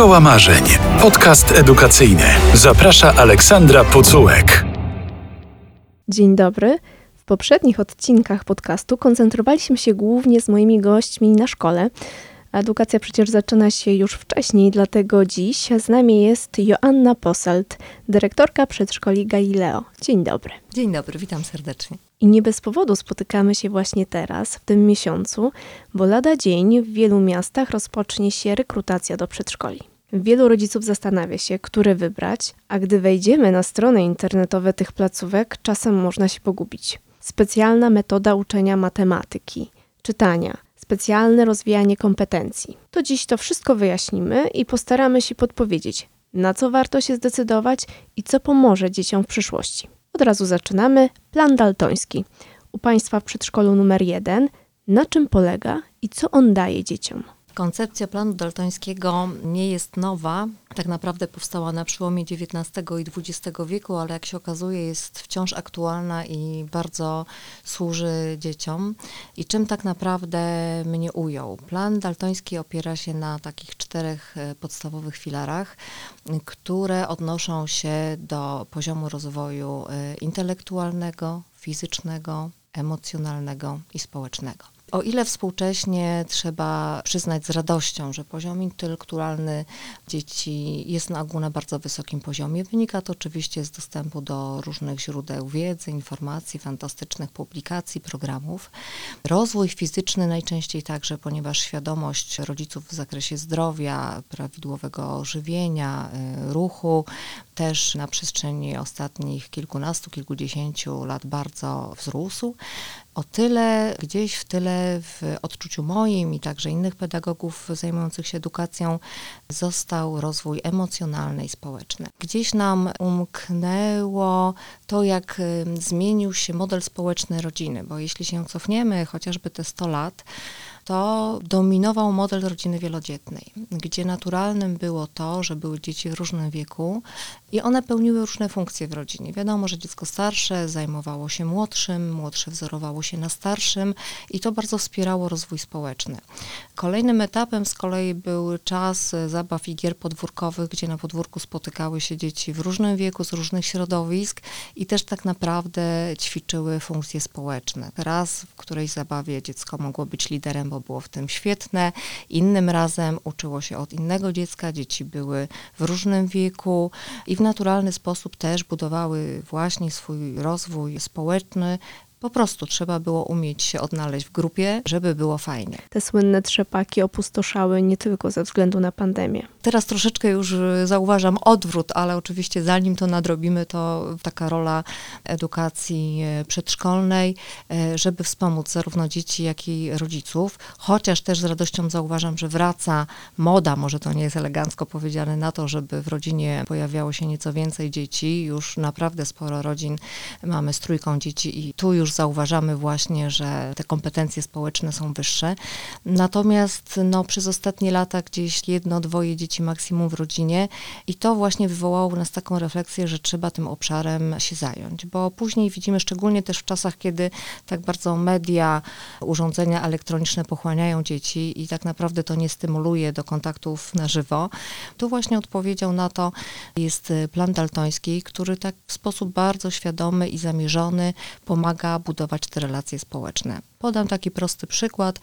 Szkoła Marzeń. Podcast edukacyjny. Zaprasza Aleksandra Pucułek. Dzień dobry. W poprzednich odcinkach podcastu koncentrowaliśmy się głównie z moimi gośćmi na szkole. Edukacja przecież zaczyna się już wcześniej, dlatego dziś z nami jest Joanna Poselt, dyrektorka przedszkoli Galileo. Dzień dobry. Dzień dobry, witam serdecznie. I nie bez powodu spotykamy się właśnie teraz, w tym miesiącu, bo lada dzień w wielu miastach rozpocznie się rekrutacja do przedszkoli. Wielu rodziców zastanawia się, które wybrać, a gdy wejdziemy na strony internetowe tych placówek, czasem można się pogubić. Specjalna metoda uczenia matematyki, czytania, specjalne rozwijanie kompetencji. To dziś to wszystko wyjaśnimy i postaramy się podpowiedzieć, na co warto się zdecydować i co pomoże dzieciom w przyszłości. Od razu zaczynamy. Plan daltoński. U Państwa w przedszkolu numer jeden. Na czym polega i co on daje dzieciom? Koncepcja planu daltońskiego nie jest nowa. Tak naprawdę powstała na przełomie XIX i XX wieku, ale jak się okazuje, jest wciąż aktualna i bardzo służy dzieciom. I czym tak naprawdę mnie ujął? Plan daltoński opiera się na takich czterech e, podstawowych filarach, które odnoszą się do poziomu rozwoju e, intelektualnego, fizycznego, emocjonalnego i społecznego. O ile współcześnie trzeba przyznać z radością, że poziom intelektualny dzieci jest na ogół na bardzo wysokim poziomie, wynika to oczywiście z dostępu do różnych źródeł wiedzy, informacji, fantastycznych publikacji, programów. Rozwój fizyczny najczęściej także, ponieważ świadomość rodziców w zakresie zdrowia, prawidłowego żywienia, y, ruchu też na przestrzeni ostatnich kilkunastu, kilkudziesięciu lat bardzo wzrósł. O tyle gdzieś w tyle w odczuciu moim i także innych pedagogów zajmujących się edukacją został rozwój emocjonalny i społeczny. Gdzieś nam umknęło to, jak zmienił się model społeczny rodziny, bo jeśli się cofniemy chociażby te 100 lat, to dominował model rodziny wielodzietnej, gdzie naturalnym było to, że były dzieci w różnym wieku i one pełniły różne funkcje w rodzinie. Wiadomo, że dziecko starsze zajmowało się młodszym, młodsze wzorowało się na starszym i to bardzo wspierało rozwój społeczny. Kolejnym etapem z kolei był czas zabaw i gier podwórkowych, gdzie na podwórku spotykały się dzieci w różnym wieku, z różnych środowisk i też tak naprawdę ćwiczyły funkcje społeczne. Raz w którejś zabawie dziecko mogło być liderem, bo było w tym świetne, innym razem uczyło się od innego dziecka, dzieci były w różnym wieku i w naturalny sposób też budowały właśnie swój rozwój społeczny, po prostu trzeba było umieć się odnaleźć w grupie, żeby było fajnie. Te słynne trzepaki opustoszały nie tylko ze względu na pandemię. Teraz troszeczkę już y, zauważam odwrót, ale oczywiście zanim to nadrobimy, to taka rola edukacji e, przedszkolnej, e, żeby wspomóc zarówno dzieci, jak i rodziców. Chociaż też z radością zauważam, że wraca moda, może to nie jest elegancko powiedziane, na to, żeby w rodzinie pojawiało się nieco więcej dzieci. Już naprawdę sporo rodzin mamy z trójką dzieci i tu już już zauważamy właśnie, że te kompetencje społeczne są wyższe. Natomiast no, przez ostatnie lata gdzieś jedno, dwoje dzieci maksimum w rodzinie i to właśnie wywołało u nas taką refleksję, że trzeba tym obszarem się zająć, bo później widzimy, szczególnie też w czasach, kiedy tak bardzo media, urządzenia elektroniczne pochłaniają dzieci i tak naprawdę to nie stymuluje do kontaktów na żywo. Tu właśnie odpowiedzią na to jest plan daltoński, który tak w sposób bardzo świadomy i zamierzony pomaga budować te relacje społeczne. Podam taki prosty przykład.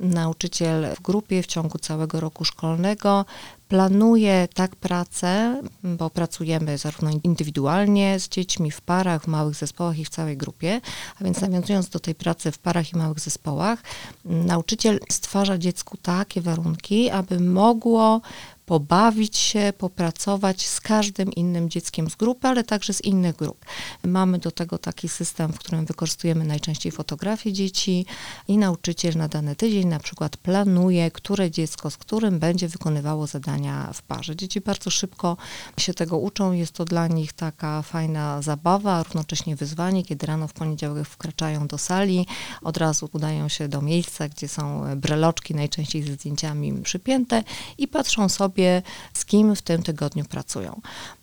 Nauczyciel w grupie w ciągu całego roku szkolnego planuje tak pracę, bo pracujemy zarówno indywidualnie z dziećmi, w parach, w małych zespołach i w całej grupie, a więc nawiązując do tej pracy w parach i małych zespołach, nauczyciel stwarza dziecku takie warunki, aby mogło pobawić się, popracować z każdym innym dzieckiem z grupy, ale także z innych grup. Mamy do tego taki system, w którym wykorzystujemy najczęściej fotografię dzieci i nauczyciel na dany tydzień na przykład planuje, które dziecko z którym będzie wykonywało w parze. Dzieci bardzo szybko się tego uczą, jest to dla nich taka fajna zabawa, równocześnie wyzwanie, kiedy rano w poniedziałek wkraczają do sali, od razu udają się do miejsca, gdzie są breloczki, najczęściej ze zdjęciami przypięte i patrzą sobie, z kim w tym tygodniu pracują.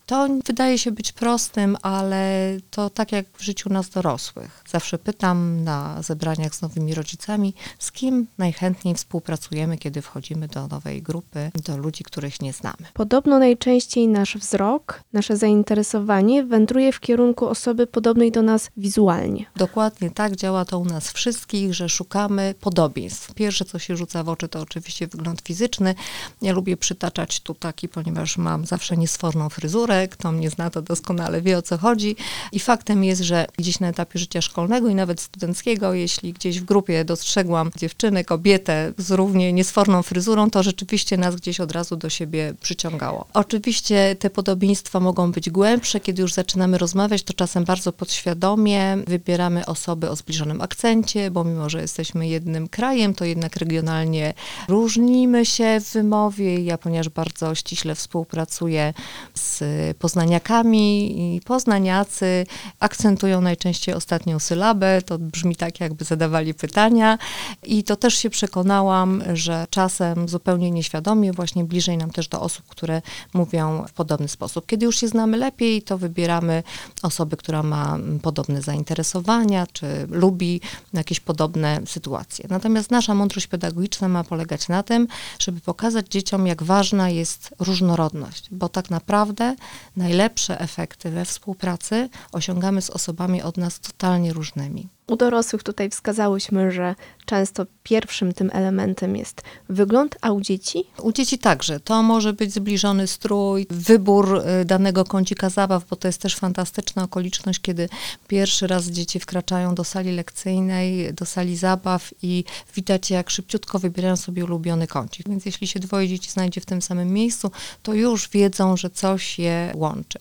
To wydaje się być prostym, ale to tak jak w życiu nas dorosłych. Zawsze pytam na zebraniach z nowymi rodzicami, z kim najchętniej współpracujemy, kiedy wchodzimy do nowej grupy, do ludzi, których nie znamy. Podobno najczęściej nasz wzrok, nasze zainteresowanie wędruje w kierunku osoby podobnej do nas wizualnie. Dokładnie tak działa to u nas wszystkich, że szukamy podobieństw. Pierwsze, co się rzuca w oczy, to oczywiście wygląd fizyczny. Ja lubię przytaczać tu taki, ponieważ mam zawsze niesforną fryzurę. Kto mnie zna, to doskonale wie, o co chodzi. I faktem jest, że gdzieś na etapie życia szkolnego i nawet studenckiego, jeśli gdzieś w grupie dostrzegłam dziewczynę, kobietę z równie niesforną fryzurą, to rzeczywiście nas gdzieś od razu do siebie przyciągało. Oczywiście te podobieństwa mogą być głębsze. Kiedy już zaczynamy rozmawiać, to czasem bardzo podświadomie wybieramy osoby o zbliżonym akcencie, bo mimo, że jesteśmy jednym krajem, to jednak regionalnie różnimy się w wymowie. Ja, ponieważ bardzo ściśle współpracuję z poznaniakami i poznaniacy akcentują najczęściej ostatnią sylabę. To brzmi tak, jakby zadawali pytania. I to też się przekonałam, że czasem zupełnie nieświadomie właśnie bliżej nam też do osób, które mówią w podobny sposób. Kiedy już się znamy lepiej, to wybieramy osoby, która ma podobne zainteresowania, czy lubi jakieś podobne sytuacje. Natomiast nasza mądrość pedagogiczna ma polegać na tym, żeby pokazać dzieciom, jak ważna jest różnorodność, bo tak naprawdę najlepsze efekty we współpracy osiągamy z osobami od nas totalnie różnymi. U dorosłych tutaj wskazałyśmy, że często pierwszym tym elementem jest wygląd, a u dzieci? U dzieci także. To może być zbliżony strój, wybór y, danego kącika zabaw, bo to jest też fantastyczna okoliczność, kiedy pierwszy raz dzieci wkraczają do sali lekcyjnej, do sali zabaw i widać, jak szybciutko wybierają sobie ulubiony kącik. Więc jeśli się dwoje dzieci znajdzie w tym samym miejscu, to już wiedzą, że coś je łączy.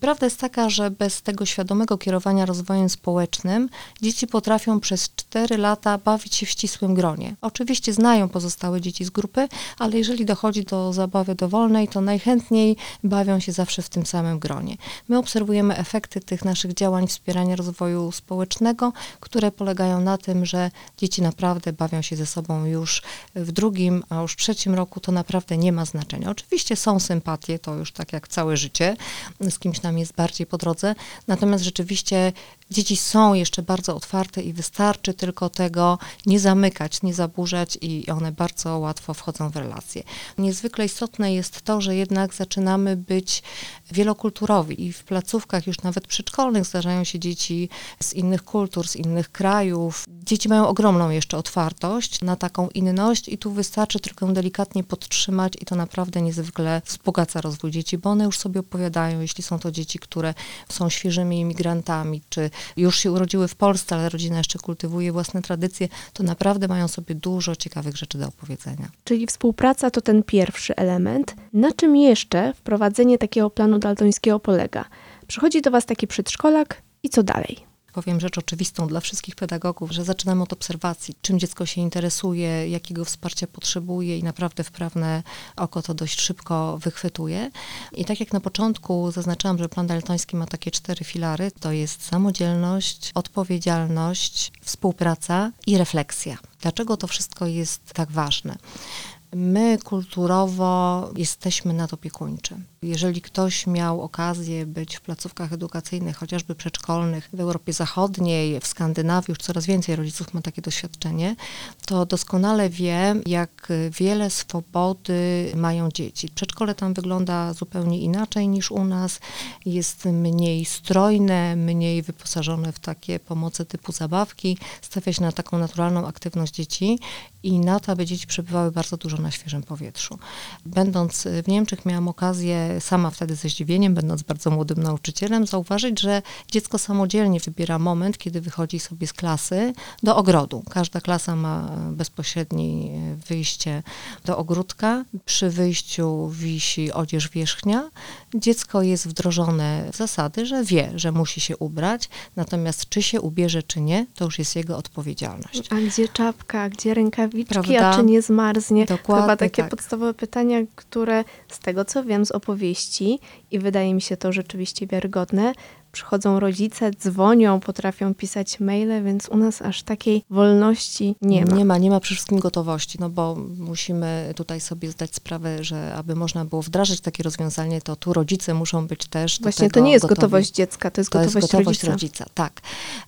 Prawda jest taka, że bez tego świadomego kierowania rozwojem społecznym dzieci potrafią przez 4 lata bawić się w ścisłym gronie. Oczywiście znają pozostałe dzieci z grupy, ale jeżeli dochodzi do zabawy dowolnej, to najchętniej bawią się zawsze w tym samym gronie. My obserwujemy efekty tych naszych działań wspierania rozwoju społecznego, które polegają na tym, że dzieci naprawdę bawią się ze sobą już w drugim, a już trzecim roku to naprawdę nie ma znaczenia. Oczywiście są sympatie, to już tak jak całe życie, z kimś nam jest bardziej po drodze, natomiast rzeczywiście dzieci są jeszcze bardzo otwarte i wystarczy tylko tego nie zamykać, nie zaburzać i one bardzo łatwo wchodzą w relacje. Niezwykle istotne jest to, że jednak zaczynamy być wielokulturowi i w placówkach już nawet przedszkolnych zdarzają się dzieci z innych kultur, z innych krajów. Dzieci mają ogromną jeszcze otwartość na taką inność i tu wystarczy tylko delikatnie podtrzymać i to naprawdę niezwykle wzbogaca rozwój dzieci, bo one już sobie opowiadają, jeśli są to dzieci, które są świeżymi imigrantami, czy już się urodziły w Polsce, ale rodzina jeszcze kultywuje własne tradycje, to naprawdę mają sobie dużo ciekawych rzeczy do opowiedzenia. Czyli współpraca to ten pierwszy element. Na czym jeszcze wprowadzenie takiego planu daltońskiego polega? Przychodzi do Was taki przedszkolak i co dalej? Powiem rzecz oczywistą dla wszystkich pedagogów, że zaczynamy od obserwacji, czym dziecko się interesuje, jakiego wsparcia potrzebuje i naprawdę wprawne oko to dość szybko wychwytuje. I tak jak na początku zaznaczałam, że plan daltoński ma takie cztery filary, to jest samodzielność, odpowiedzialność, współpraca i refleksja. Dlaczego to wszystko jest tak ważne? My kulturowo jesteśmy nadopiekuńczy. Jeżeli ktoś miał okazję być w placówkach edukacyjnych, chociażby przedszkolnych w Europie Zachodniej, w Skandynawii, już coraz więcej rodziców ma takie doświadczenie, to doskonale wie, jak wiele swobody mają dzieci. Przedszkole tam wygląda zupełnie inaczej niż u nas. Jest mniej strojne, mniej wyposażone w takie pomoce typu zabawki. Stawia się na taką naturalną aktywność dzieci i na to, aby dzieci przebywały bardzo dużo na świeżym powietrzu. Będąc w Niemczech, miałam okazję sama wtedy ze zdziwieniem, będąc bardzo młodym nauczycielem, zauważyć, że dziecko samodzielnie wybiera moment, kiedy wychodzi sobie z klasy do ogrodu. Każda klasa ma bezpośrednie wyjście do ogródka. Przy wyjściu wisi odzież wierzchnia. Dziecko jest wdrożone w zasady, że wie, że musi się ubrać, natomiast czy się ubierze, czy nie, to już jest jego odpowiedzialność. A gdzie czapka, gdzie rękawiczki, Prawda? a czy nie zmarznie? Dokładnie Chyba takie tak. podstawowe pytania, które z tego co wiem z opowieści i wydaje mi się to rzeczywiście wiarygodne, przychodzą rodzice, dzwonią, potrafią pisać maile, więc u nas aż takiej wolności nie ma. Nie ma, nie ma przede wszystkim gotowości, no bo musimy tutaj sobie zdać sprawę, że aby można było wdrażać takie rozwiązanie, to tu rodzice muszą być też Właśnie to nie jest gotowi. gotowość dziecka, to jest To gotowość, jest gotowość rodzica. rodzica, tak.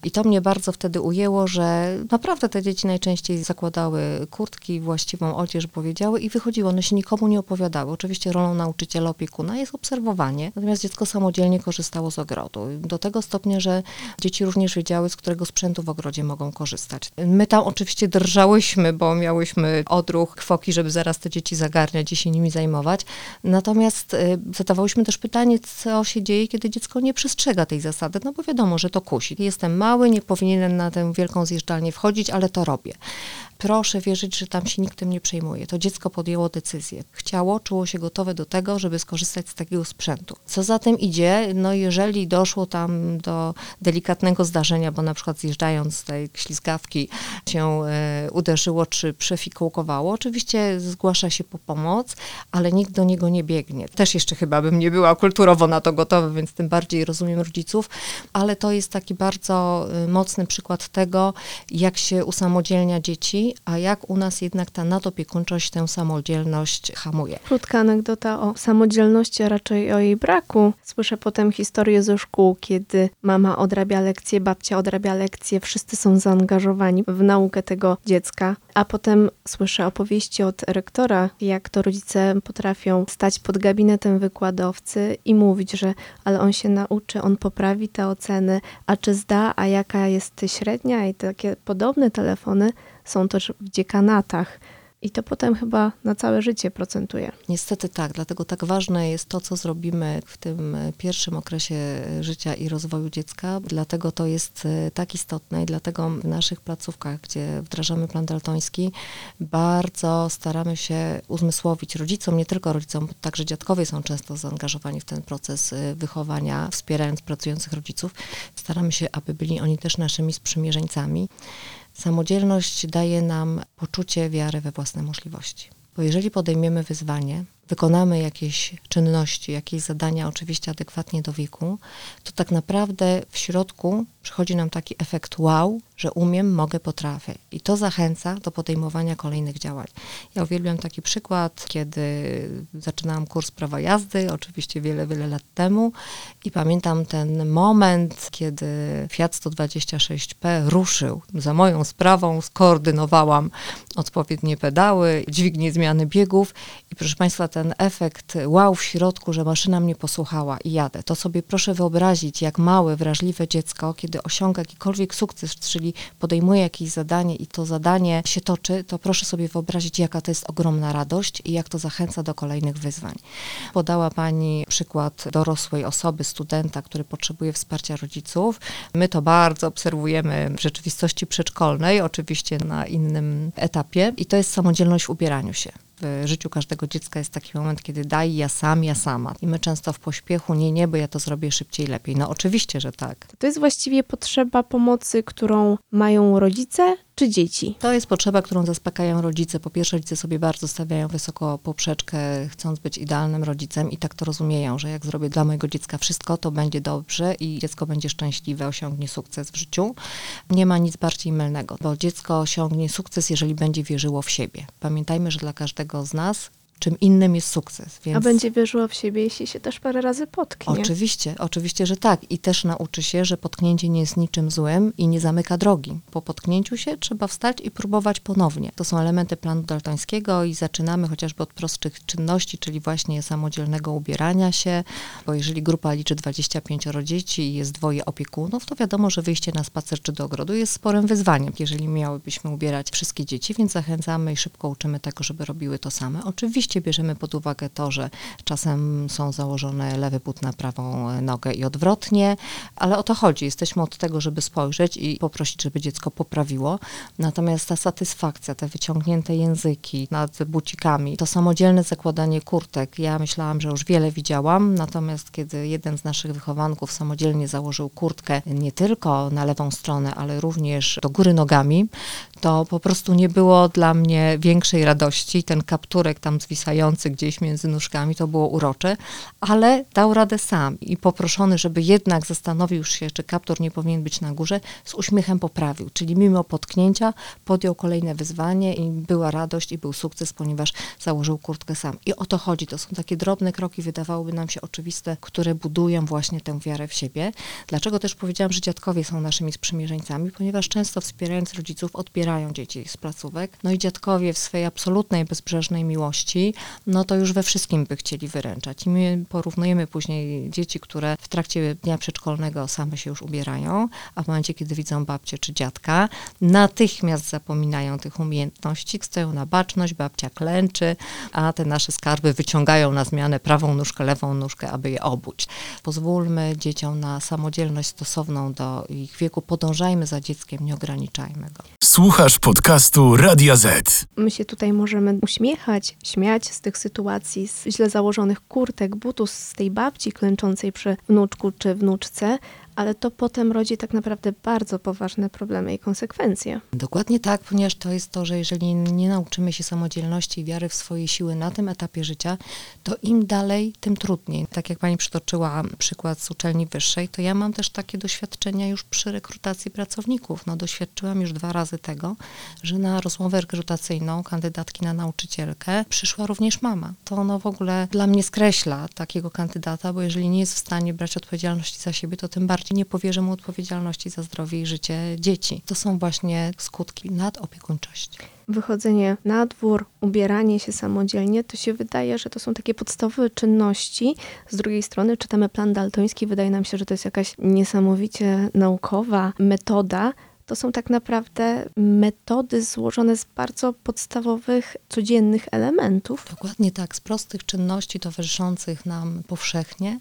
I to mnie bardzo wtedy ujęło, że naprawdę te dzieci najczęściej zakładały kurtki, właściwą odzież powiedziały i wychodziły. One się nikomu nie opowiadały. Oczywiście rolą nauczyciela, opiekuna jest obserwowanie, natomiast dziecko samodzielnie korzystało z ogrodu. Do tego stopnia, że dzieci również wiedziały, z którego sprzętu w ogrodzie mogą korzystać. My tam oczywiście drżałyśmy, bo miałyśmy odruch kwoki, żeby zaraz te dzieci zagarniać i się nimi zajmować. Natomiast y, zadawałyśmy też pytanie, co się dzieje, kiedy dziecko nie przestrzega tej zasady, no bo wiadomo, że to kusi. Jestem mały, nie powinienem na tę wielką zjeżdżalnię wchodzić, ale to robię. Proszę wierzyć, że tam się nikt tym nie przejmuje. To dziecko podjęło decyzję. Chciało, czuło się gotowe do tego, żeby skorzystać z takiego sprzętu. Co za tym idzie, no jeżeli doszło tam do delikatnego zdarzenia, bo na przykład zjeżdżając z tej ślizgawki się e, uderzyło czy przefikołkowało, oczywiście zgłasza się po pomoc, ale nikt do niego nie biegnie. Też jeszcze chyba bym nie była kulturowo na to gotowa, więc tym bardziej rozumiem rodziców, ale to jest taki bardzo y, mocny przykład tego, jak się usamodzielnia dzieci, a jak u nas jednak ta nadopiekuńczość tę samodzielność hamuje. Krótka anegdota o samodzielności, a raczej o jej braku. Słyszę potem historię ze szkół, kiedy mama odrabia lekcje, babcia odrabia lekcje, wszyscy są zaangażowani w naukę tego dziecka, a potem słyszę opowieści od rektora, jak to rodzice potrafią stać pod gabinetem wykładowcy i mówić, że ale on się nauczy, on poprawi te oceny, a czy zda, a jaka jest średnia i takie podobne telefony są też w dziekanatach. I to potem chyba na całe życie procentuje. Niestety tak, dlatego tak ważne jest to, co zrobimy w tym e, pierwszym okresie e, życia i rozwoju dziecka. Dlatego to jest e, tak istotne i dlatego w naszych placówkach, gdzie wdrażamy plan daltoński, bardzo staramy się uzmysłowić rodzicom, nie tylko rodzicom, bo także dziadkowie są często zaangażowani w ten proces wychowania, wspierając pracujących rodziców. Staramy się, aby byli oni też naszymi sprzymierzeńcami. Samodzielność daje nam poczucie wiary we własne możliwości. Bo jeżeli podejmiemy wyzwanie, wykonamy jakieś czynności, jakieś zadania, oczywiście adekwatnie do wieku, to tak naprawdę w środku przychodzi nam taki efekt wow, że umiem, mogę, potrafię. I to zachęca do podejmowania kolejnych działań. Ja uwielbiam taki przykład, kiedy zaczynałam kurs prawa jazdy, oczywiście wiele, wiele lat temu i pamiętam ten moment, kiedy Fiat 126P ruszył. Za moją sprawą skoordynowałam odpowiednie pedały, dźwignię zmiany biegów i proszę Państwa, ten efekt wow w środku, że maszyna mnie posłuchała i jadę. To sobie proszę wyobrazić, jak małe, wrażliwe dziecko, kiedy osiąga jakikolwiek sukces, czyli podejmuje jakieś zadanie i to zadanie się toczy, to proszę sobie wyobrazić, jaka to jest ogromna radość i jak to zachęca do kolejnych wyzwań. Podała Pani przykład dorosłej osoby, studenta, który potrzebuje wsparcia rodziców. My to bardzo obserwujemy w rzeczywistości przedszkolnej, oczywiście na innym etapie i to jest samodzielność w ubieraniu się w życiu każdego dziecka jest taki moment, kiedy daj ja sam, ja sama. I my często w pośpiechu, nie, nie, bo ja to zrobię szybciej, lepiej. No oczywiście, że tak. To jest właściwie potrzeba pomocy, którą mają rodzice czy dzieci? To jest potrzeba, którą zaspokajają rodzice. Po pierwsze, rodzice sobie bardzo stawiają wysoko poprzeczkę, chcąc być idealnym rodzicem i tak to rozumieją, że jak zrobię dla mojego dziecka wszystko, to będzie dobrze i dziecko będzie szczęśliwe, osiągnie sukces w życiu. Nie ma nic bardziej mylnego, bo dziecko osiągnie sukces, jeżeli będzie wierzyło w siebie. Pamiętajmy, że dla każdego z nas czym innym jest sukces. Więc... A będzie wierzyło w siebie, jeśli się też parę razy potknie. Oczywiście, oczywiście, że tak. I też nauczy się, że potknięcie nie jest niczym złym i nie zamyka drogi. Po potknięciu się trzeba wstać i próbować ponownie. To są elementy planu daltońskiego i zaczynamy chociażby od prostych czynności, czyli właśnie samodzielnego ubierania się, bo jeżeli grupa liczy 25 dzieci i jest dwoje opiekunów, to wiadomo, że wyjście na spacer czy do ogrodu jest sporym wyzwaniem, jeżeli miałybyśmy ubierać wszystkie dzieci, więc zachęcamy i szybko uczymy tego, żeby robiły to same. Oczywiście bierzemy pod uwagę to, że czasem są założone lewy but na prawą nogę i odwrotnie, ale o to chodzi. Jesteśmy od tego, żeby spojrzeć i poprosić, żeby dziecko poprawiło. Natomiast ta satysfakcja, te wyciągnięte języki nad bucikami, to samodzielne zakładanie kurtek. Ja myślałam, że już wiele widziałam, natomiast kiedy jeden z naszych wychowanków samodzielnie założył kurtkę nie tylko na lewą stronę, ale również do góry nogami, to po prostu nie było dla mnie większej radości. Ten kapturek tam zwisający gdzieś między nóżkami, to było urocze, ale dał radę sam i poproszony, żeby jednak zastanowił się, czy kaptur nie powinien być na górze, z uśmiechem poprawił, czyli mimo potknięcia podjął kolejne wyzwanie i była radość i był sukces, ponieważ założył kurtkę sam. I o to chodzi. To są takie drobne kroki, wydawałoby nam się oczywiste, które budują właśnie tę wiarę w siebie. Dlaczego też powiedziałam, że dziadkowie są naszymi sprzymierzeńcami? Ponieważ często wspierając rodziców odbierają dzieci z placówek. No i dziadkowie w swojej absolutnej, bezbrzeżnej miłości, no to już we wszystkim by chcieli wyręczać. I my porównujemy później dzieci, które w trakcie dnia przedszkolnego same się już ubierają, a w momencie, kiedy widzą babcię czy dziadka, natychmiast zapominają tych umiejętności, stoją na baczność, babcia klęczy, a te nasze skarby wyciągają na zmianę prawą nóżkę, lewą nóżkę, aby je obuć. Pozwólmy dzieciom na samodzielność stosowną do ich wieku, podążajmy za dzieckiem, nie ograniczajmy go. Słuchasz podcastu Radia Z. My się tutaj możemy uśmiechać, śmiać z tych sytuacji, z źle założonych kurtek, butów, z tej babci klęczącej przy wnuczku czy wnuczce, ale to potem rodzi tak naprawdę bardzo poważne problemy i konsekwencje. Dokładnie tak, ponieważ to jest to, że jeżeli nie nauczymy się samodzielności i wiary w swoje siły na tym etapie życia, to im dalej, tym trudniej. Tak jak pani przytoczyła przykład z uczelni wyższej, to ja mam też takie doświadczenia już przy rekrutacji pracowników. No, doświadczyłam już dwa razy tego, że na rozmowę rekrutacyjną kandydatki na nauczycielkę przyszła również mama. To no w ogóle dla mnie skreśla takiego kandydata, bo jeżeli nie jest w stanie brać odpowiedzialności za siebie, to tym bardziej nie powierzę mu odpowiedzialności za zdrowie i życie dzieci. To są właśnie skutki nadopiekuńczości. Wychodzenie na dwór, ubieranie się samodzielnie, to się wydaje, że to są takie podstawowe czynności. Z drugiej strony czytamy plan daltoński, wydaje nam się, że to jest jakaś niesamowicie naukowa metoda, to są tak naprawdę metody złożone z bardzo podstawowych, codziennych elementów. Dokładnie tak, z prostych czynności towarzyszących nam powszechnie.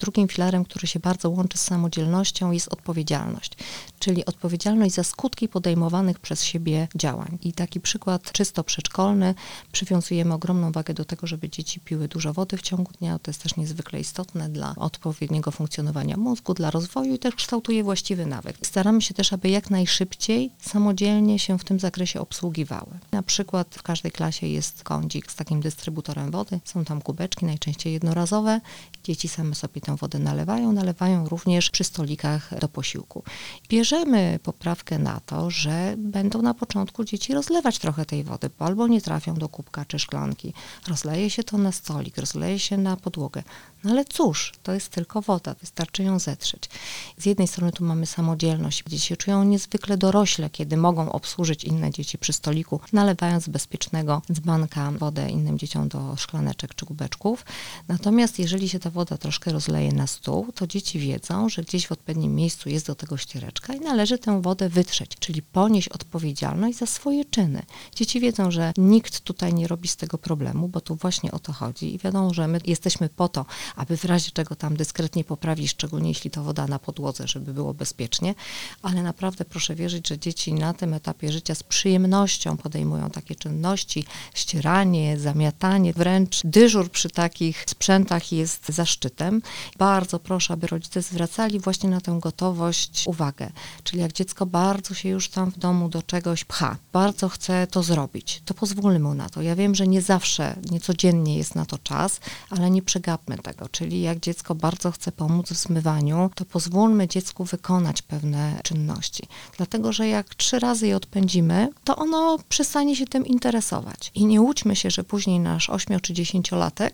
Drugim filarem, który się bardzo łączy z samodzielnością, jest odpowiedzialność, czyli odpowiedzialność za skutki podejmowanych przez siebie działań. I taki przykład czysto przedszkolny, przywiązujemy ogromną wagę do tego, żeby dzieci piły dużo wody w ciągu dnia. To jest też niezwykle istotne dla odpowiedniego funkcjonowania mózgu, dla rozwoju i też kształtuje właściwy nawyk. Staramy się też, aby jak najszybciej samodzielnie się w tym zakresie obsługiwały. Na przykład w każdej klasie jest kądzik z takim dystrybutorem wody, są tam kubeczki, najczęściej jednorazowe. Dzieci same sobie tę wodę nalewają, nalewają również przy stolikach do posiłku. Bierzemy poprawkę na to, że będą na początku dzieci rozlewać trochę tej wody, bo albo nie trafią do kubka czy szklanki. Rozleje się to na stolik, rozleje się na podłogę. No ale cóż, to jest tylko woda, wystarczy ją zetrzeć. Z jednej strony tu mamy samodzielność, dzieci się czują niezwykle dorośle, kiedy mogą obsłużyć inne dzieci przy stoliku, nalewając z bezpiecznego dzbanka wodę innym dzieciom do szklaneczek czy kubeczków. Natomiast jeżeli się ta woda troszkę rozleje na stół, to dzieci wiedzą, że gdzieś w odpowiednim miejscu jest do tego ściereczka i należy tę wodę wytrzeć, czyli ponieść odpowiedzialność za swoje czyny. Dzieci wiedzą, że nikt tutaj nie robi z tego problemu, bo tu właśnie o to chodzi i wiadomo, że my jesteśmy po to, aby w razie czego tam dyskretnie poprawić, szczególnie jeśli to woda na podłodze, żeby było bezpiecznie, ale naprawdę proszę wierzyć, że dzieci na tym etapie życia z przyjemnością podejmują takie czynności, ścieranie, zamiatanie, wręcz dyżur przy takich sprzętach jest zaszczytem. Bardzo proszę, aby rodzice zwracali właśnie na tę gotowość uwagę, czyli jak dziecko bardzo się już tam w domu do czegoś pcha, bardzo chce to zrobić, to pozwólmy mu na to. Ja wiem, że nie zawsze, nie codziennie jest na to czas, ale nie przegapmy tego, czyli jak dziecko bardzo chce pomóc w zmywaniu, to pozwólmy dziecku wykonać pewne czynności. Dlatego, że jak trzy razy je odpędzimy, to ono przestanie się tym interesować. I nie łudźmy się, że później nasz 8 czy 10-latek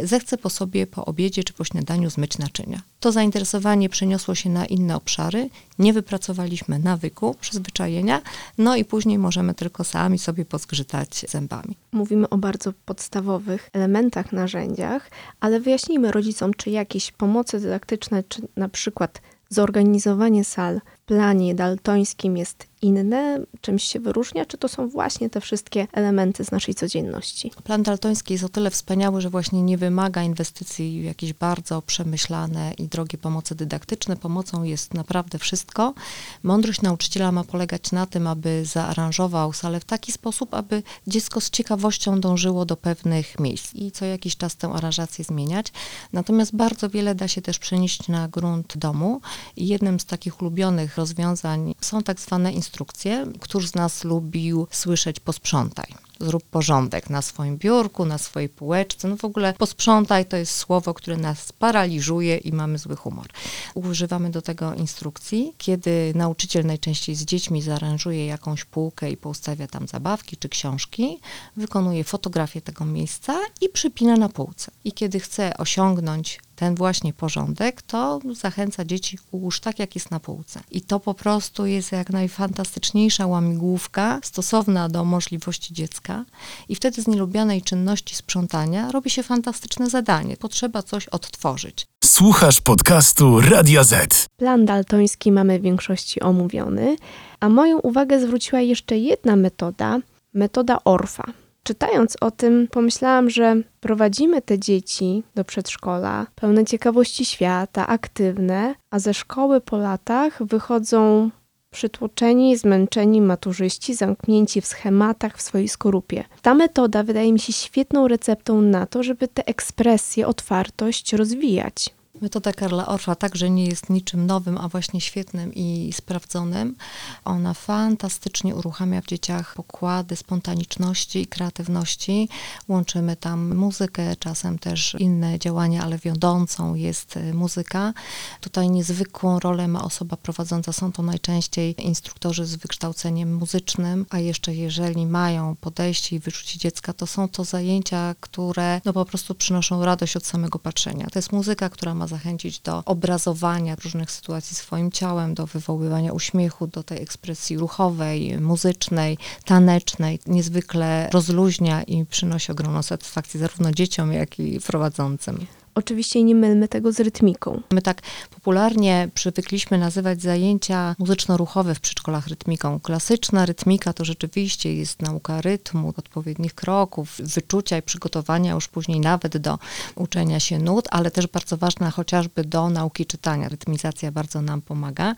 zechce po sobie po obiedzie czy po śniadaniu zmyć naczynia. To zainteresowanie przeniosło się na inne obszary, nie wypracowaliśmy nawyku, przyzwyczajenia, no i później możemy tylko sami sobie pozgrzytać zębami. Mówimy o bardzo podstawowych elementach, narzędziach, ale wyjaśnijmy rodzicom, czy jakieś pomocy dydaktyczne, czy na przykład zorganizowanie sal w planie daltońskim jest inne, czymś się wyróżnia, czy to są właśnie te wszystkie elementy z naszej codzienności? Plan daltoński jest o tyle wspaniały, że właśnie nie wymaga inwestycji w jakieś bardzo przemyślane i drogie pomocy dydaktyczne. Pomocą jest naprawdę wszystko. Mądrość nauczyciela ma polegać na tym, aby zaaranżował salę w taki sposób, aby dziecko z ciekawością dążyło do pewnych miejsc i co jakiś czas tę aranżację zmieniać. Natomiast bardzo wiele da się też przenieść na grunt domu jednym z takich ulubionych rozwiązań są tak zwane instrukcje instrukcje. Któż z nas lubił słyszeć posprzątaj? Zrób porządek na swoim biurku, na swojej półeczce. No w ogóle posprzątaj to jest słowo, które nas paraliżuje i mamy zły humor. Używamy do tego instrukcji, kiedy nauczyciel najczęściej z dziećmi zaaranżuje jakąś półkę i poustawia tam zabawki czy książki, wykonuje fotografię tego miejsca i przypina na półce. I kiedy chce osiągnąć ten właśnie porządek, to zachęca dzieci, ułóż tak, jak jest na półce. I to po prostu jest jak najfantastyczniejsza łamigłówka stosowna do możliwości dziecka. I wtedy z nielubianej czynności sprzątania robi się fantastyczne zadanie. Potrzeba coś odtworzyć. Słuchasz podcastu Radio Z. Plan daltoński mamy w większości omówiony, a moją uwagę zwróciła jeszcze jedna metoda, metoda Orfa. Czytając o tym, pomyślałam, że prowadzimy te dzieci do przedszkola, pełne ciekawości świata, aktywne, a ze szkoły po latach wychodzą przytłoczeni, zmęczeni maturzyści, zamknięci w schematach w swojej skorupie. Ta metoda wydaje mi się świetną receptą na to, żeby te ekspresje, otwartość rozwijać. Metoda Karla Orfa także nie jest niczym nowym, a właśnie świetnym i sprawdzonym. Ona fantastycznie uruchamia w dzieciach pokłady spontaniczności i kreatywności. Łączymy tam muzykę, czasem też inne działania, ale wiodącą jest y, muzyka. Tutaj niezwykłą rolę ma osoba prowadząca. Są to najczęściej instruktorzy z wykształceniem muzycznym, a jeszcze jeżeli mają podejście i wyczucie dziecka, to są to zajęcia, które no po prostu przynoszą radość od samego patrzenia. To jest muzyka, która ma zachęcić do obrazowania różnych sytuacji swoim ciałem, do wywoływania uśmiechu, do tej ekspresji ruchowej, muzycznej, tanecznej. Niezwykle rozluźnia i przynosi ogromną satysfakcję zarówno dzieciom, jak i prowadzącym. Oczywiście nie mylmy tego z rytmiką. My tak popularnie przywykliśmy nazywać zajęcia muzyczno-ruchowe w przedszkolach rytmiką. Klasyczna rytmika to rzeczywiście jest nauka rytmu, odpowiednich kroków, wyczucia i przygotowania już później nawet do uczenia się nut, ale też bardzo ważna chociażby do nauki czytania. Rytmizacja bardzo nam pomaga.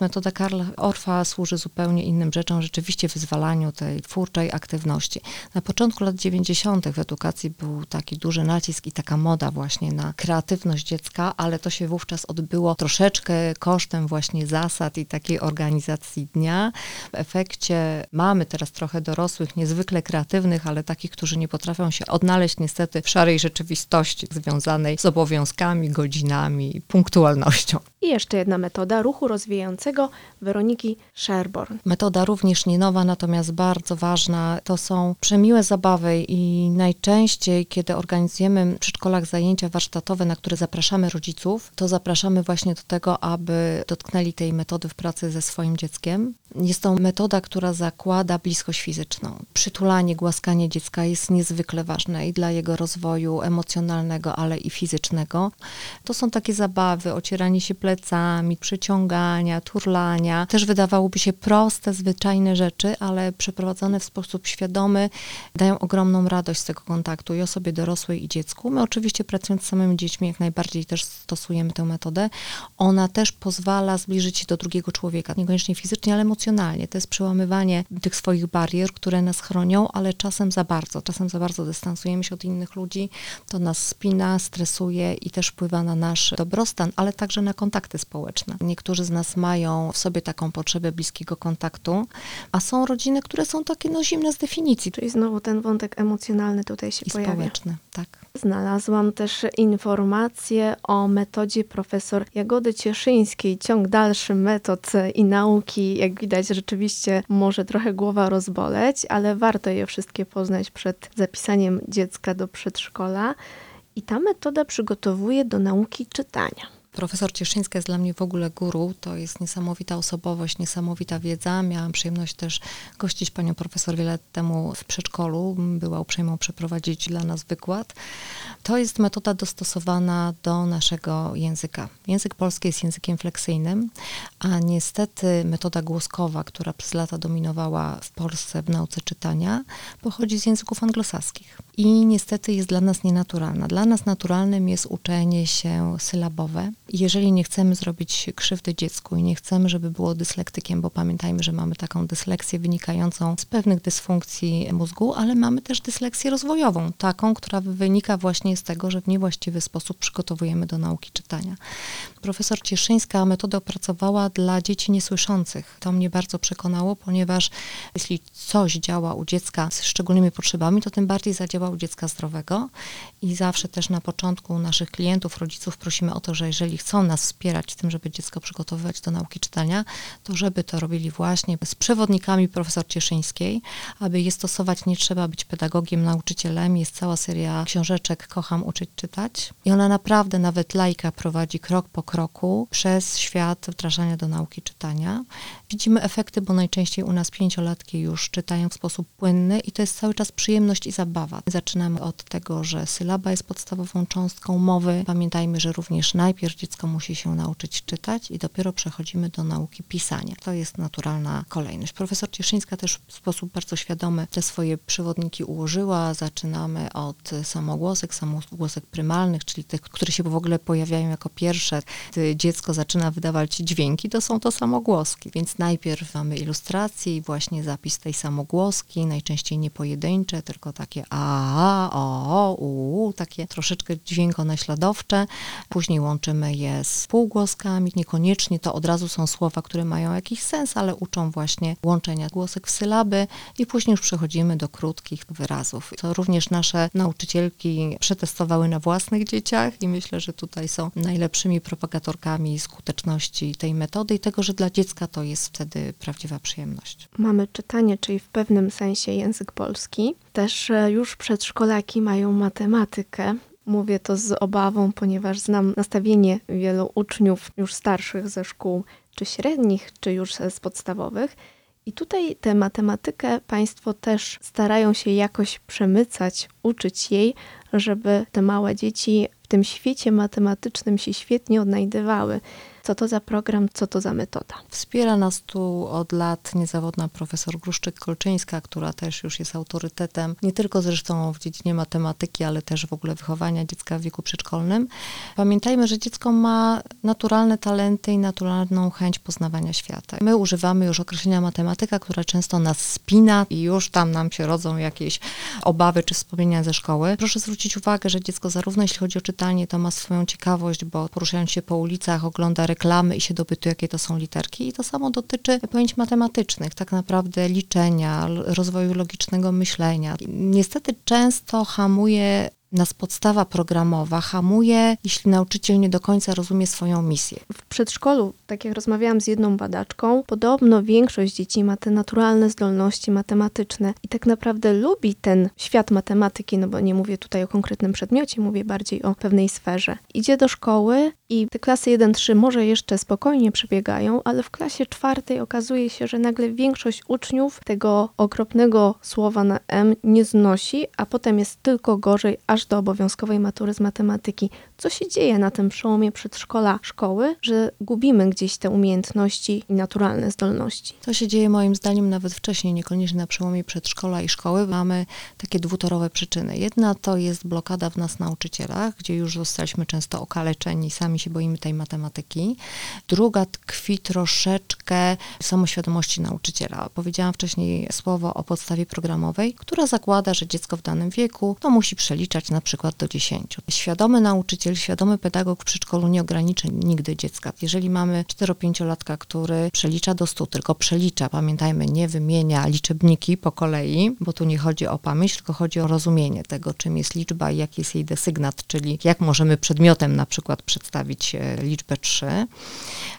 Metoda Karla Orfa służy zupełnie innym rzeczom, rzeczywiście wyzwalaniu tej twórczej aktywności. Na początku lat 90. w edukacji był taki duży nacisk i taka moda właśnie na kreatywność dziecka, ale to się wówczas odbyło troszeczkę kosztem właśnie zasad i takiej organizacji dnia. W efekcie mamy teraz trochę dorosłych, niezwykle kreatywnych, ale takich, którzy nie potrafią się odnaleźć niestety w szarej rzeczywistości związanej z obowiązkami, godzinami, punktualnością. I jeszcze jedna metoda ruchu rozwijającego Weroniki Sherborn. Metoda również nie nowa, natomiast bardzo ważna. To są przemiłe zabawy i najczęściej, kiedy organizujemy w przedszkolach zajęcia warsztatowe, na które zapraszamy rodziców, to zapraszamy właśnie do tego, aby dotknęli tej metody w pracy ze swoim dzieckiem. Jest to metoda, która zakłada bliskość fizyczną. Przytulanie, głaskanie dziecka jest niezwykle ważne i dla jego rozwoju emocjonalnego, ale i fizycznego. To są takie zabawy, ocieranie się plecami, przyciągania, turlania. Też wydawałoby się proste, zwyczajne rzeczy, ale przeprowadzone w sposób świadomy dają ogromną radość z tego kontaktu i osobie dorosłej i dziecku. My oczywiście pracując z samymi dziećmi jak najbardziej też stosujemy tę metodę. Ona też pozwala zbliżyć się do drugiego człowieka, niekoniecznie fizycznie, ale emocjonalnie. To jest przełamywanie tych swoich barier, które nas chronią, ale czasem za bardzo, czasem za bardzo dystansujemy się od innych ludzi. To nas spina, stresuje i też wpływa na nasz dobrostan, ale także na kontakty społeczne. Niektórzy z nas mają w sobie taką potrzebę bliskiego kontaktu, a są rodziny, które są takie no zimne z definicji. Czyli znowu ten wątek emocjonalny tutaj się I pojawia. społeczny, tak. Znalazłam też informacje o metodzie profesor Jagody Cieszyńskiej, ciąg dalszy metod i nauki. Jak widać, rzeczywiście może trochę głowa rozboleć, ale warto je wszystkie poznać przed zapisaniem dziecka do przedszkola. I ta metoda przygotowuje do nauki czytania. Profesor Cieszyńska jest dla mnie w ogóle guru. To jest niesamowita osobowość, niesamowita wiedza. Miałam przyjemność też gościć panią profesor wiele lat temu w przedszkolu. Była uprzejmą przeprowadzić dla nas wykład. To jest metoda dostosowana do naszego języka. Język polski jest językiem fleksyjnym, a niestety metoda głoskowa, która przez lata dominowała w Polsce w nauce czytania, pochodzi z języków anglosaskich i niestety jest dla nas nienaturalna. Dla nas naturalnym jest uczenie się sylabowe, Jeżeli nie chcemy zrobić krzywdy dziecku i nie chcemy, żeby było dyslektykiem, bo pamiętajmy, że mamy taką dysleksję wynikającą z pewnych dysfunkcji mózgu, ale mamy też dysleksję rozwojową, taką, która wynika właśnie z tego, że w niewłaściwy sposób przygotowujemy do nauki czytania. Profesor Cieszyńska metodę opracowała dla dzieci niesłyszących. To mnie bardzo przekonało, ponieważ jeśli coś działa u dziecka z szczególnymi potrzebami, to tym bardziej zadziała u dziecka zdrowego. I zawsze też na początku naszych klientów, rodziców prosimy o to, że jeżeli chcą nas wspierać w tym, żeby dziecko przygotowywać do nauki czytania, to żeby to robili właśnie z przewodnikami profesor Cieszyńskiej. Aby je stosować, nie trzeba być pedagogiem, nauczycielem. Jest cała seria książeczek Kocham uczyć czytać. I ona naprawdę nawet lajka prowadzi krok po kroku przez świat wdrażania do nauki czytania. Widzimy efekty, bo najczęściej u nas pięciolatki już czytają w sposób płynny i to jest cały czas przyjemność i zabawa. Zaczynamy od tego, że sylaba jest podstawową cząstką mowy. Pamiętajmy, że również najpierw dziecko musi się nauczyć czytać i dopiero przechodzimy do nauki pisania. To jest naturalna kolejność. Profesor Cieszyńska też w sposób bardzo świadomy te swoje przewodniki ułożyła. Zaczynamy od samogłosek, samogłosek prymalnych, czyli tych, które się w ogóle pojawiają jako pierwsze. Gdy dziecko zaczyna wydawać dźwięki, to są to samogłoski, więc najpierw mamy ilustrację i właśnie zapis tej samogłoski, najczęściej nie pojedyncze, tylko takie a, o, u, takie troszeczkę dźwiękonaśladowcze. Później łączymy je z półgłoskami, niekoniecznie to od razu są słowa, które mają jakiś sens, ale uczą właśnie łączenia głosek w sylaby i później już przechodzimy do krótkich wyrazów. To również nasze nauczycielki przetestowały na własnych dzieciach i myślę, że tutaj są najlepszymi propagatorkami skuteczności tej metody i tego, że dla dziecka to jest wtedy prawdziwa przyjemność. Mamy czytanie, czyli w pewnym sensie język polski. Też już przedszkolaki mają matematykę. Mówię to z obawą, ponieważ znam nastawienie wielu uczniów już starszych ze szkół, czy średnich, czy już z podstawowych. I tutaj tę matematykę Państwo też starają się jakoś przemycać, uczyć jej, żeby te małe dzieci w tym świecie matematycznym się świetnie odnajdywały. Co to za program, co to za metoda? Wspiera nas tu od lat niezawodna profesor Gruszczyk-Kolczyńska, która też już jest autorytetem, nie tylko zresztą w dziedzinie matematyki, ale też w ogóle wychowania dziecka w wieku przedszkolnym. Pamiętajmy, że dziecko ma naturalne talenty i naturalną chęć poznawania świata. My używamy już określenia matematyka, która często nas spina i już tam nam się rodzą jakieś obawy czy wspomnienia ze szkoły. Proszę zwrócić uwagę, że dziecko zarówno jeśli chodzi o czytanie, to ma swoją ciekawość, bo poruszając się po ulicach, ogląda reklamy i się dopytuje, jakie to są literki. I to samo dotyczy pojęć matematycznych, tak naprawdę liczenia, rozwoju logicznego myślenia. Niestety często hamuje nas podstawa programowa hamuje, jeśli nauczyciel nie do końca rozumie swoją misję. W przedszkolu, tak jak rozmawiałam z jedną badaczką, podobno większość dzieci ma te naturalne zdolności matematyczne i tak naprawdę lubi ten świat matematyki, no bo nie mówię tutaj o konkretnym przedmiocie, mówię bardziej o pewnej sferze. Idzie do szkoły i te klasy 1-3 może jeszcze spokojnie przebiegają, ale w klasie czwartej okazuje się, że nagle większość uczniów tego okropnego słowa na M nie znosi, a potem jest tylko gorzej, aż aż do obowiązkowej matury z matematyki. Co się dzieje na tym przełomie przedszkola szkoły, że gubimy gdzieś te umiejętności i naturalne zdolności? To się dzieje moim zdaniem nawet wcześniej, niekoniecznie na przełomie przedszkola i szkoły. Mamy takie dwutorowe przyczyny. Jedna to jest blokada w nas nauczycielach, gdzie już zostaliśmy często okaleczeni, sami się boimy tej matematyki. Druga tkwi troszeczkę w samoświadomości nauczyciela. Powiedziałam wcześniej słowo o podstawie programowej, która zakłada, że dziecko w danym wieku to musi przeliczać na przykład do 10. Świadomy nauczyciel, świadomy pedagog w przedszkolu nie ogranicza nigdy dziecka. Jeżeli mamy 4-5-latka, który przelicza do 100, tylko przelicza, pamiętajmy, nie wymienia liczebniki po kolei, bo tu nie chodzi o pamięć, tylko chodzi o rozumienie tego, czym jest liczba i jaki jest jej desygnat, czyli jak możemy przedmiotem na przykład przedstawić e, liczbę 3.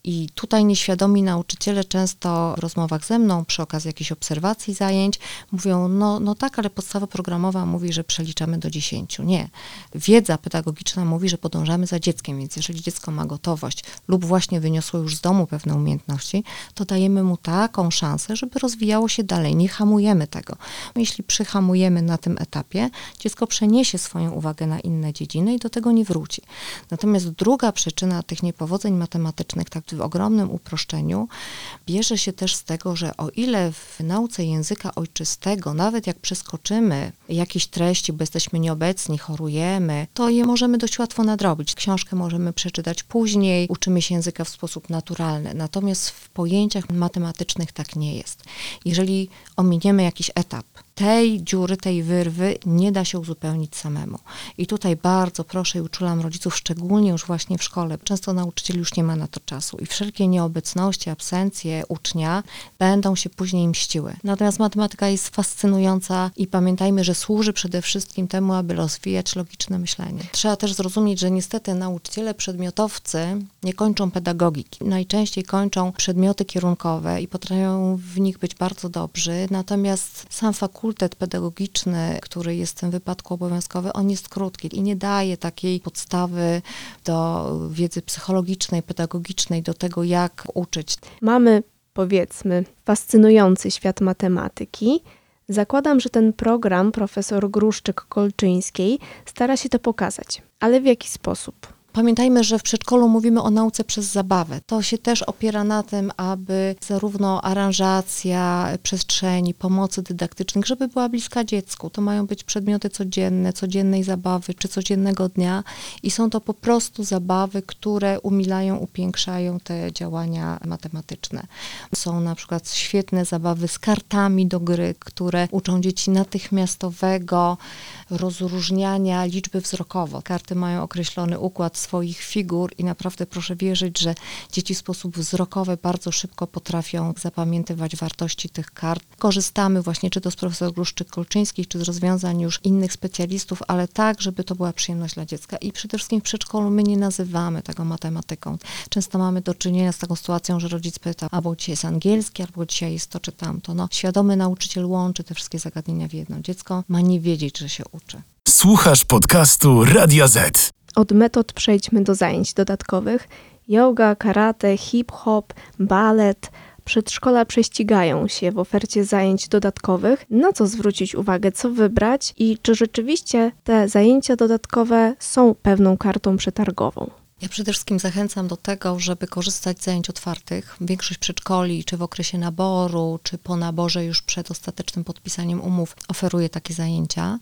I tutaj nieświadomi nauczyciele często w rozmowach ze mną, przy okazji jakichś obserwacji zajęć, mówią, no, no tak, ale podstawa programowa mówi, że przeliczamy do 10. Nie. Wiedza pedagogiczna mówi, że podążamy za dzieckiem, więc jeżeli dziecko ma gotowość lub właśnie wyniosło już z domu pewne umiejętności, to dajemy mu taką szansę, żeby rozwijało się dalej. Nie hamujemy tego. Jeśli przyhamujemy na tym etapie, dziecko przeniesie swoją uwagę na inne dziedziny i do tego nie wróci. Natomiast druga przyczyna tych niepowodzeń matematycznych, tak w ogromnym uproszczeniu, bierze się też z tego, że o ile w nauce języka ojczystego, nawet jak przeskoczymy jakieś treści, bo jesteśmy nieobecni, chorujemy, to je możemy dość łatwo nadrobić. Książkę możemy przeczytać później, uczymy się języka w sposób naturalny. Natomiast w pojęciach matematycznych tak nie jest. Jeżeli ominiemy jakiś etap, tej dziury, tej wyrwy nie da się uzupełnić samemu. I tutaj bardzo proszę i uczulam rodziców, szczególnie już właśnie w szkole. Często nauczyciel już nie ma na to czasu i wszelkie nieobecności, absencje ucznia będą się później mściły. Natomiast matematyka jest fascynująca i pamiętajmy, że służy przede wszystkim temu, aby rozwijać logiczne myślenie. Trzeba też zrozumieć, że niestety nauczyciele przedmiotowcy nie kończą pedagogiki. Najczęściej kończą przedmioty kierunkowe i potrafią w nich być bardzo dobrzy, natomiast sam fakultet pedagogiczny, który jest w tym wypadku obowiązkowy, on jest krótki i nie daje takiej podstawy do wiedzy psychologicznej, pedagogicznej, do tego, jak uczyć. Mamy, powiedzmy, fascynujący świat matematyki. Zakładam, że ten program profesor Gruszczyk-Kolczyńskiej stara się to pokazać. Ale w jaki sposób? Pamiętajmy, że w przedszkolu mówimy o nauce przez zabawę. To się też opiera na tym, aby zarówno aranżacja przestrzeni, pomocy dydaktycznych, żeby była bliska dziecku. To mają być przedmioty codzienne, codziennej zabawy czy codziennego dnia i są to po prostu zabawy, które umilają, upiększają te działania matematyczne. Są na przykład świetne zabawy z kartami do gry, które uczą dzieci natychmiastowego rozróżniania liczby wzrokowo. Karty mają określony układ swoich figur i naprawdę proszę wierzyć, że dzieci w sposób wzrokowy bardzo szybko potrafią zapamiętywać wartości tych kart. Korzystamy właśnie czy to z profesor Gruszczyk-Kolczyńskich, czy z rozwiązań już innych specjalistów, ale tak, żeby to była przyjemność dla dziecka. I przede wszystkim w przedszkolu my nie nazywamy tego matematyką. Często mamy do czynienia z taką sytuacją, że rodzic pyta, albo dzisiaj jest angielski, albo dzisiaj jest to czy tamto. No, świadomy nauczyciel łączy te wszystkie zagadnienia w jedno. Dziecko ma nie wiedzieć, że się uczy. Słuchasz podcastu Radia Z. Od metod przejdźmy do zajęć dodatkowych. Yoga, karate, hip-hop, balet. Przedszkola prześcigają się w ofercie zajęć dodatkowych. Na co zwrócić uwagę, co wybrać i czy rzeczywiście te zajęcia dodatkowe są pewną kartą przetargową? Ja przede wszystkim zachęcam do tego, żeby korzystać z zajęć otwartych. Większość przedszkoli, czy w okresie naboru, czy po naborze już przed ostatecznym podpisaniem umów, oferuje takie zajęcia.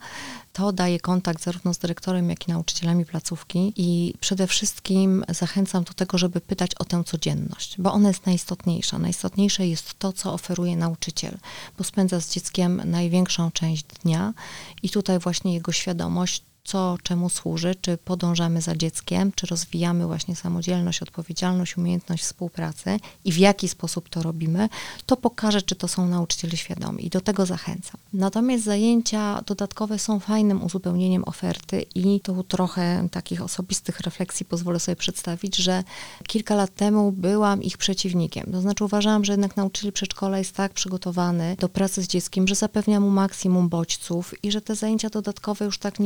To daje kontakt zarówno z dyrektorem, jak i nauczycielami placówki i przede wszystkim zachęcam do tego, żeby pytać o tę codzienność, bo ona jest najistotniejsza. Najistotniejsze jest to, co oferuje nauczyciel, bo spędza z dzieckiem największą część dnia i tutaj właśnie jego świadomość co czemu służy, czy podążamy za dzieckiem, czy rozwijamy właśnie samodzielność, odpowiedzialność, umiejętność współpracy i w jaki sposób to robimy, to pokaże, czy to są nauczyciele świadomi i do tego zachęcam. Natomiast zajęcia dodatkowe są fajnym uzupełnieniem oferty i tu trochę takich osobistych refleksji pozwolę sobie przedstawić, że kilka lat temu byłam ich przeciwnikiem. To znaczy uważałam, że jednak nauczyciel przedszkola jest tak przygotowany do pracy z dzieckiem, że zapewnia mu maksimum bodźców i że te zajęcia dodatkowe już tak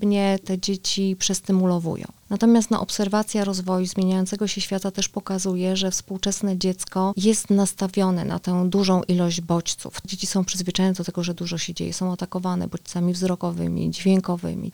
niepotrzebnie te dzieci przestymulowują. Natomiast no, obserwacja rozwoju zmieniającego się świata też pokazuje, że współczesne dziecko jest nastawione na tę dużą ilość bodźców. Dzieci są przyzwyczajone do tego, że dużo się dzieje, są atakowane bodźcami wzrokowymi, dźwiękowymi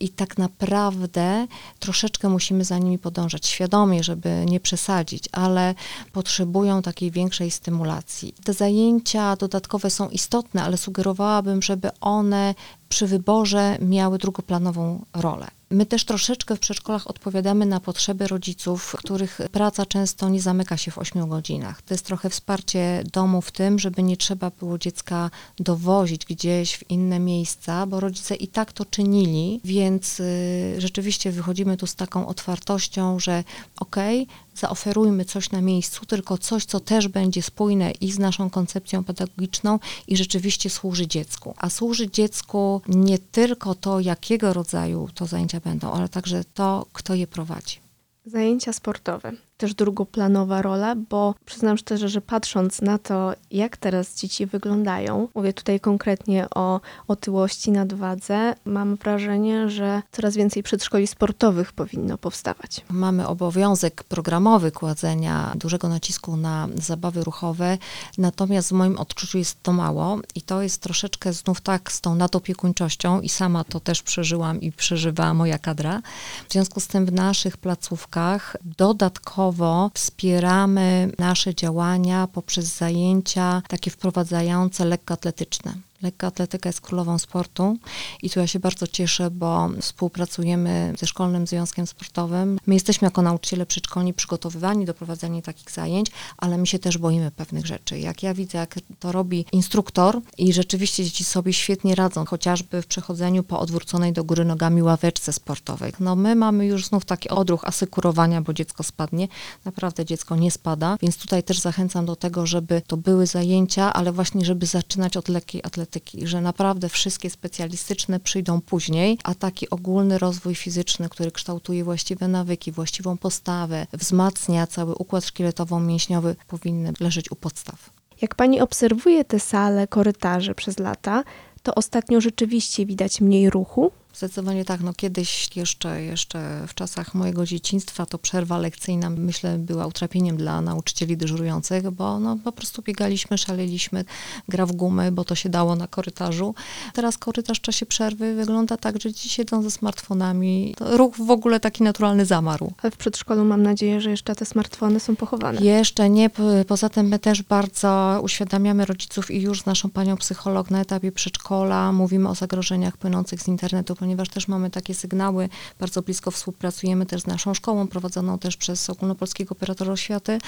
i tak naprawdę troszeczkę musimy za nimi podążać, świadomie, żeby nie przesadzić, ale potrzebują takiej większej stymulacji. Te zajęcia dodatkowe są istotne, ale sugerowałabym, żeby one przy wyborze miały drugoplanową rolę. My też troszeczkę w przedszkolach odpowiadamy na potrzeby rodziców, których praca często nie zamyka się w 8 godzinach. To jest trochę wsparcie domu w tym, żeby nie trzeba było dziecka dowozić gdzieś w inne miejsca, bo rodzice i tak to czynili, więc y, rzeczywiście wychodzimy tu z taką otwartością, że okej, okay, zaoferujmy coś na miejscu, tylko coś, co też będzie spójne i z naszą koncepcją pedagogiczną i rzeczywiście służy dziecku. A służy dziecku nie tylko to, jakiego rodzaju to zajęcia będą, ale także to, kto je prowadzi. Zajęcia sportowe. Też drugoplanowa rola, bo przyznam szczerze, że patrząc na to, jak teraz dzieci wyglądają, mówię tutaj konkretnie o otyłości, nadwadze, mam wrażenie, że coraz więcej przedszkoli sportowych powinno powstawać. Mamy obowiązek programowy kładzenia dużego nacisku na zabawy ruchowe, natomiast w moim odczuciu jest to mało i to jest troszeczkę znów tak z tą nadopiekuńczością i sama to też przeżyłam i przeżywa moja kadra. W związku z tym w naszych placówkach dodatkowo wspieramy nasze działania poprzez zajęcia takie wprowadzające lekkoatletyczne. Lekka atletyka jest królową sportu i tu ja się bardzo cieszę, bo współpracujemy ze Szkolnym Związkiem Sportowym. My jesteśmy jako nauczyciele przedszkolni przygotowywani do prowadzenia takich zajęć, ale my się też boimy pewnych rzeczy. Jak ja widzę, jak to robi instruktor i rzeczywiście dzieci sobie świetnie radzą, chociażby w przechodzeniu po odwróconej do góry nogami ławeczce sportowej. No my mamy już znów taki odruch asykurowania, bo dziecko spadnie. Naprawdę dziecko nie spada, więc tutaj też zachęcam do tego, żeby to były zajęcia, ale właśnie, żeby zaczynać od lekkiej atletyki że naprawdę wszystkie specjalistyczne przyjdą później, a taki ogólny rozwój fizyczny, który kształtuje właściwe nawyki, właściwą postawę, wzmacnia cały układ szkieletowo-mięśniowy, powinny leżeć u podstaw. Jak pani obserwuje te sale, korytarze przez lata, to ostatnio rzeczywiście widać mniej ruchu, Zdecydowanie tak. No kiedyś jeszcze, jeszcze w czasach mojego dzieciństwa to przerwa lekcyjna myślę była utrapieniem dla nauczycieli dyżurujących, bo no, po prostu biegaliśmy, szaleliśmy, gra w gumy, bo to się dało na korytarzu. Teraz korytarz w czasie przerwy wygląda tak, że dzieci siedzą ze smartfonami. Ruch w ogóle taki naturalny zamarł. Ale w przedszkolu mam nadzieję, że jeszcze te smartfony są pochowane. Jeszcze nie. Poza tym my też bardzo uświadamiamy rodziców i już z naszą panią psycholog na etapie przedszkola mówimy o zagrożeniach płynących z internetu, ponieważ też mamy takie sygnały, bardzo blisko współpracujemy też z naszą szkołą, prowadzoną też przez Ogólnopolskiego Operatora Oświaty,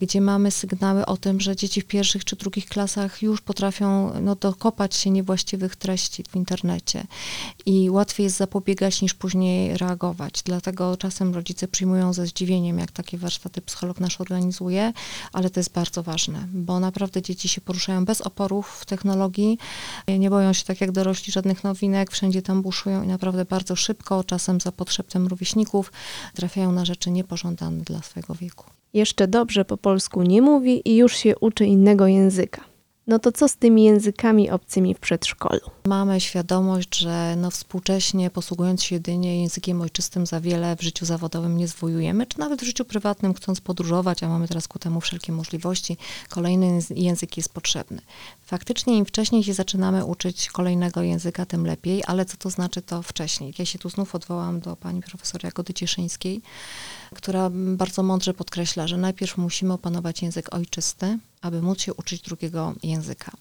gdzie mamy sygnały o tym, że dzieci w pierwszych czy drugich klasach już potrafią no, dokopać się niewłaściwych treści w internecie. I łatwiej jest zapobiegać niż później reagować. Dlatego czasem rodzice przyjmują ze zdziwieniem, jak takie warsztaty psycholog nasz organizuje, ale to jest bardzo ważne, bo naprawdę dzieci się poruszają bez oporów w technologii, nie boją się tak jak dorośli żadnych nowinek, wszędzie tam buszują i naprawdę bardzo szybko, czasem za podszeptem rówieśników, trafiają na rzeczy niepożądane dla swojego wieku. Jeszcze dobrze po polsku nie mówi i już się uczy innego języka. No to co z tymi językami obcymi w przedszkolu? Mamy świadomość, że no współcześnie posługując się jedynie językiem ojczystym za wiele w życiu zawodowym nie zwojujemy, czy nawet w życiu prywatnym chcąc podróżować, a mamy teraz ku temu wszelkie możliwości, kolejny język jest potrzebny. Faktycznie im wcześniej się zaczynamy uczyć kolejnego języka, tym lepiej, ale co to znaczy to wcześniej? Ja się tu znów odwołam do pani profesor Jagody Cieszyńskiej, która bardzo mądrze podkreśla, że najpierw musimy opanować język ojczysty, aby móc się uczyć drugiego języka.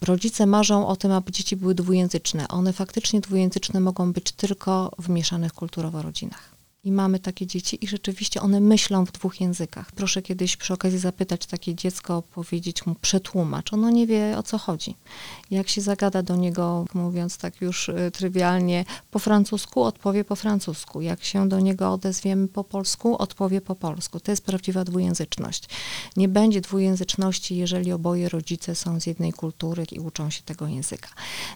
Rodzice marzą o tym, aby dzieci były dwujęzyczne. One faktycznie dwujęzyczne mogą być tylko w mieszanych kulturowo rodzinach. I mamy takie dzieci i rzeczywiście one myślą w dwóch językach. Proszę kiedyś przy okazji zapytać takie dziecko, powiedzieć mu przetłumacz. Ono nie wie o co chodzi. Jak się zagada do niego, mówiąc tak już y, trywialnie, po francusku, odpowie po francusku. Jak się do niego odezwiemy po polsku, odpowie po polsku. To jest prawdziwa dwujęzyczność. Nie będzie dwujęzyczności, jeżeli oboje rodzice są z jednej kultury i uczą się tego języka.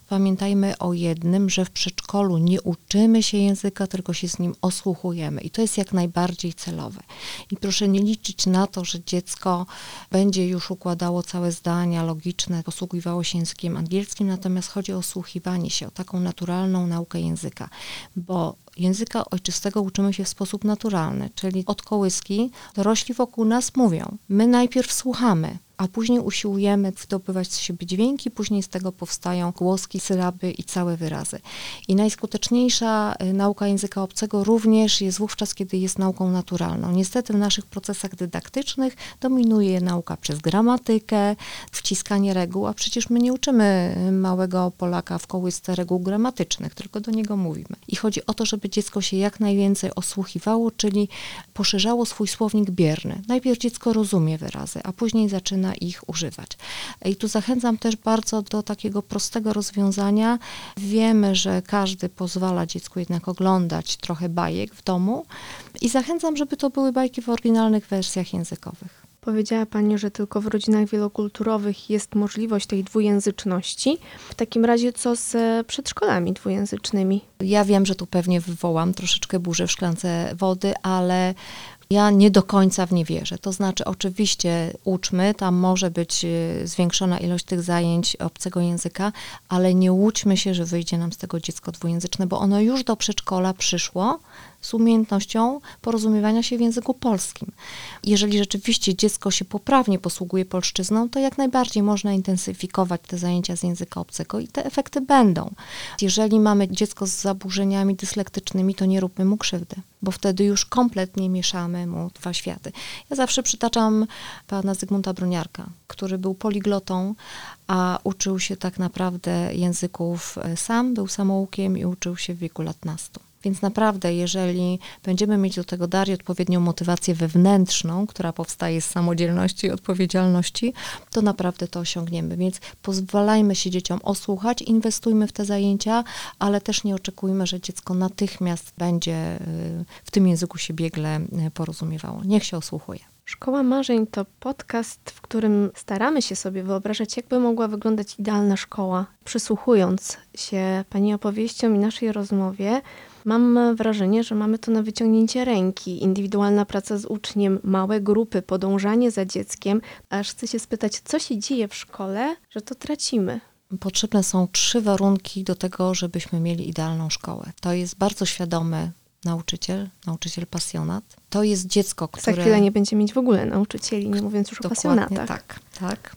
Pamiętajmy o jednym, że w przedszkolu nie uczymy się języka, tylko się z nim osłuchujemy i to jest jak najbardziej celowe. I proszę nie liczyć na to, że dziecko będzie już układało całe zdania logiczne, posługiwało się językiem angielskim, natomiast chodzi o słuchiwanie się, o taką naturalną naukę języka, bo języka ojczystego uczymy się w sposób naturalny, czyli od kołyski dorośli wokół nas mówią. My najpierw słuchamy, a później usiłujemy zdobywać z siebie dźwięki, później z tego powstają głoski, sylaby i całe wyrazy. I najskuteczniejsza y, nauka języka obcego również jest wówczas, kiedy jest nauką naturalną. Niestety w naszych procesach dydaktycznych dominuje nauka przez gramatykę, wciskanie reguł, a przecież my nie uczymy małego Polaka w kołysce reguł gramatycznych, tylko do niego mówimy. I chodzi o to, żeby dziecko się jak najwięcej osłuchiwało, czyli poszerzało swój słownik bierny. Najpierw dziecko rozumie wyrazy, a później zaczyna ich używać. I tu zachęcam też bardzo do takiego prostego rozwiązania. Wiemy, że każdy pozwala dziecku jednak oglądać trochę bajek w domu i zachęcam, żeby to były bajki w oryginalnych wersjach językowych. Powiedziała Pani, że tylko w rodzinach wielokulturowych jest możliwość tej dwujęzyczności. W takim razie co z przedszkolami dwujęzycznymi? Ja wiem, że tu pewnie wywołam troszeczkę burzę w szklance wody, ale Ja nie do końca w nie wierzę. To znaczy, oczywiście uczmy, tam może być y, zwiększona ilość tych zajęć obcego języka, ale nie łudźmy się, że wyjdzie nam z tego dziecko dwujęzyczne, bo ono już do przedszkola przyszło z umiejętnością porozumiewania się w języku polskim. Jeżeli rzeczywiście dziecko się poprawnie posługuje polszczyzną, to jak najbardziej można intensyfikować te zajęcia z języka obcego i te efekty będą. Jeżeli mamy dziecko z zaburzeniami dyslektycznymi, to nie róbmy mu krzywdy, bo wtedy już kompletnie mieszamy mu dwa światy. Ja zawsze przytaczam pana Zygmunta Broniarka, który był poliglotą, a uczył się tak naprawdę języków e, sam, był samoukiem i uczył się w wieku lat nastu. Więc naprawdę, jeżeli będziemy mieć do tego Darii odpowiednią motywację wewnętrzną, która powstaje z samodzielności i odpowiedzialności, to naprawdę to osiągniemy. Więc pozwalajmy się dzieciom osłuchać, inwestujmy w te zajęcia, ale też nie oczekujmy, że dziecko natychmiast będzie y, w tym języku się biegle y, porozumiewało. Niech się osłuchuje. Szkoła Marzeń to podcast, w którym staramy się sobie wyobrażać, jakby mogła wyglądać idealna szkoła. Przysłuchując się Pani opowieściom i naszej rozmowie, mam wrażenie, że mamy to na wyciągnięcie ręki. Indywidualna praca z uczniem, małe grupy, podążanie za dzieckiem. Aż chcę się spytać, co się dzieje w szkole, że to tracimy. Potrzebne są trzy warunki do tego, żebyśmy mieli idealną szkołę. To jest bardzo świadomy nauczyciel, nauczyciel pasjonat. To jest dziecko, które... Za chwilę nie będzie mieć w ogóle nauczycieli, nie mówiąc już o pasjonatach. tak, tak.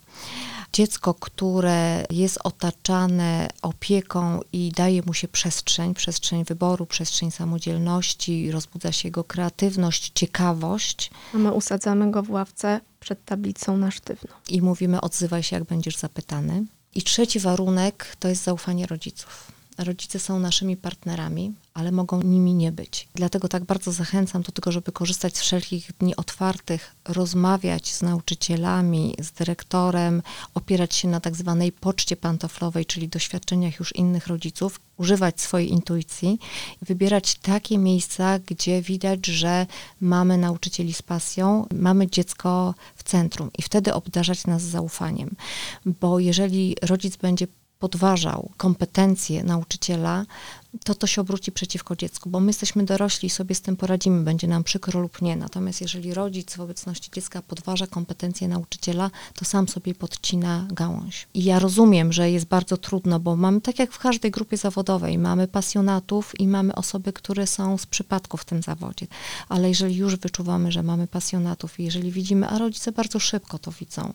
Dziecko, które jest otaczane opieką i daje mu się przestrzeń, przestrzeń wyboru, przestrzeń samodzielności, rozbudza się jego kreatywność, ciekawość. A my usadzamy go w ławce przed tablicą na sztywno. I mówimy, odzywaj się, jak będziesz zapytany. I trzeci warunek to jest zaufanie rodziców. Rodzice są naszymi partnerami, ale mogą nimi nie być. Dlatego tak bardzo zachęcam do tego, żeby korzystać z wszelkich dni otwartych, rozmawiać z nauczycielami, z dyrektorem, opierać się na tak zwanej poczcie pantoflowej, czyli doświadczeniach już innych rodziców, używać swojej intuicji, wybierać takie miejsca, gdzie widać, że mamy nauczycieli z pasją, mamy dziecko w centrum i wtedy obdarzać nas zaufaniem. Bo jeżeli rodzic będzie podważał kompetencje nauczyciela, to to się obróci przeciwko dziecku, bo my jesteśmy dorośli i sobie z tym poradzimy, będzie nam przykro lub nie. Natomiast jeżeli rodzic w obecności dziecka podważa kompetencje nauczyciela, to sam sobie podcina gałąź. I ja rozumiem, że jest bardzo trudno, bo mamy, tak jak w każdej grupie zawodowej, mamy pasjonatów i mamy osoby, które są z przypadku w tym zawodzie. Ale jeżeli już wyczuwamy, że mamy pasjonatów i jeżeli widzimy, a rodzice bardzo szybko to widzą,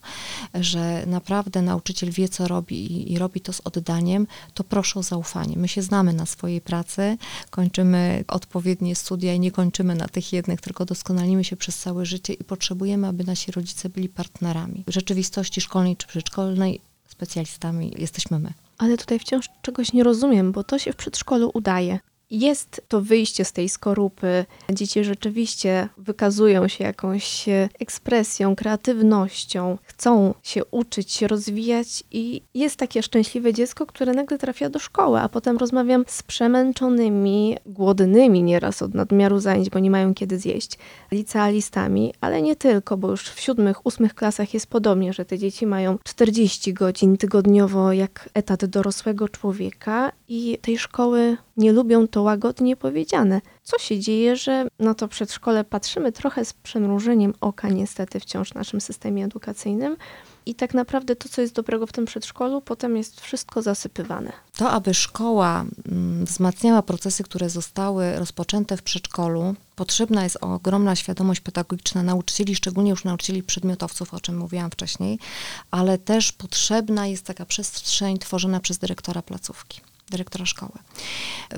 że naprawdę nauczyciel wie, co robi i, i robi to z oddaniem, to proszę o zaufanie. My się znamy na swojej pracy, kończymy odpowiednie studia i nie kończymy na tych jednych, tylko doskonalimy się przez całe życie i potrzebujemy, aby nasi rodzice byli partnerami. W rzeczywistości szkolnej czy przedszkolnej specjalistami jesteśmy my. Ale tutaj wciąż czegoś nie rozumiem, bo to się w przedszkolu udaje. Jest to wyjście z tej skorupy. Dzieci rzeczywiście wykazują się jakąś ekspresją, kreatywnością, chcą się uczyć, się rozwijać i jest takie szczęśliwe dziecko, które nagle trafia do szkoły, a potem rozmawiam z przemęczonymi, głodnymi nieraz od nadmiaru zajęć, bo nie mają kiedy zjeść, licealistami, ale nie tylko, bo już w siódmych, ósmych klasach jest podobnie, że te dzieci mają 40 godzin tygodniowo jak etat dorosłego człowieka i tej szkoły nie lubią, to łagodnie powiedziane. Co się dzieje, że na to przedszkole patrzymy trochę z przymrużeniem oka, niestety, wciąż w naszym systemie edukacyjnym. I tak naprawdę to, co jest dobrego w tym przedszkolu, potem jest wszystko zasypywane. To, aby szkoła mm, wzmacniała procesy, które zostały rozpoczęte w przedszkolu, potrzebna jest ogromna świadomość pedagogiczna nauczycieli, szczególnie już nauczycieli przedmiotowców, o czym mówiłam wcześniej, ale też potrzebna jest taka przestrzeń tworzona przez dyrektora placówki dyrektora szkoły.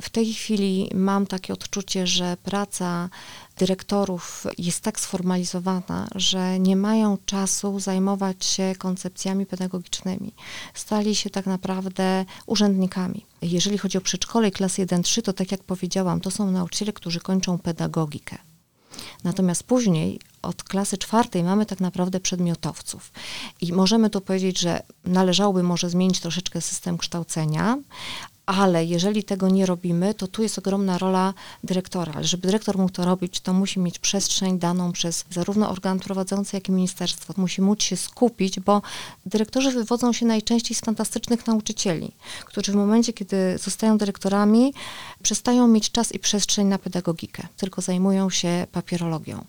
W tej chwili mam takie odczucie, że praca dyrektorów jest tak sformalizowana, że nie mają czasu zajmować się koncepcjami pedagogicznymi. Stali się tak naprawdę urzędnikami. Jeżeli chodzi o przedszkole i klasy 1-3, to tak jak powiedziałam, to są nauczyciele, którzy kończą pedagogikę. Natomiast później od klasy czwartej mamy tak naprawdę przedmiotowców. I możemy tu powiedzieć, że należałoby może zmienić troszeczkę system kształcenia, ale jeżeli tego nie robimy, to tu jest ogromna rola dyrektora. Żeby dyrektor mógł to robić, to musi mieć przestrzeń daną przez zarówno organ prowadzący, jak i ministerstwo. Musi móc się skupić, bo dyrektorzy wywodzą się najczęściej z fantastycznych nauczycieli, którzy w momencie, kiedy zostają dyrektorami, przestają mieć czas i przestrzeń na pedagogikę, tylko zajmują się papierologią.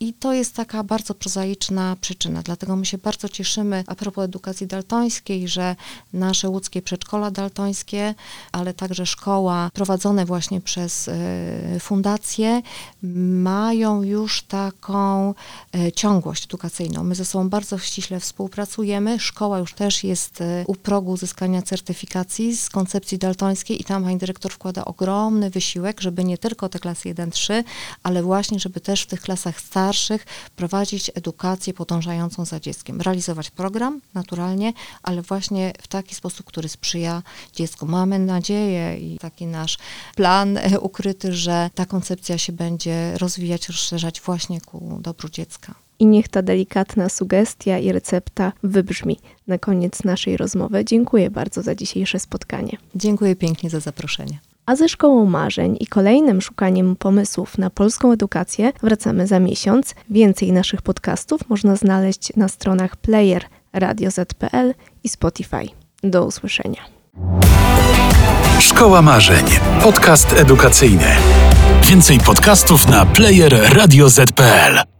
I to jest taka bardzo prozaiczna przyczyna. Dlatego my się bardzo cieszymy a propos edukacji daltońskiej, że nasze łódzkie przedszkola daltońskie, ale także szkoła prowadzone właśnie przez y, fundacje mają już taką y, ciągłość edukacyjną. My ze sobą bardzo ściśle współpracujemy. Szkoła już też jest y, u progu uzyskania certyfikacji z koncepcji daltońskiej i tam pani dyrektor wkłada ogromny wysiłek, żeby nie tylko te klasy 1-3, ale właśnie, żeby też w tych klasach starszych prowadzić edukację podążającą za dzieckiem. Realizować program naturalnie, ale właśnie w taki sposób, który sprzyja dziecku. Mamy nadzieję i taki nasz plan e, ukryty, że ta koncepcja się będzie rozwijać, rozszerzać właśnie ku dobru dziecka. I niech ta delikatna sugestia i recepta wybrzmi na koniec naszej rozmowy. Dziękuję bardzo za dzisiejsze spotkanie. Dziękuję pięknie za zaproszenie. A ze Szkołą Marzeń i kolejnym szukaniem pomysłów na polską edukację wracamy za miesiąc. Więcej naszych podcastów można znaleźć na stronach player Radio Z.pl i Spotify. Do usłyszenia. Szkoła Marzeń. Podcast edukacyjny. Więcej podcastów na player radioz.pl.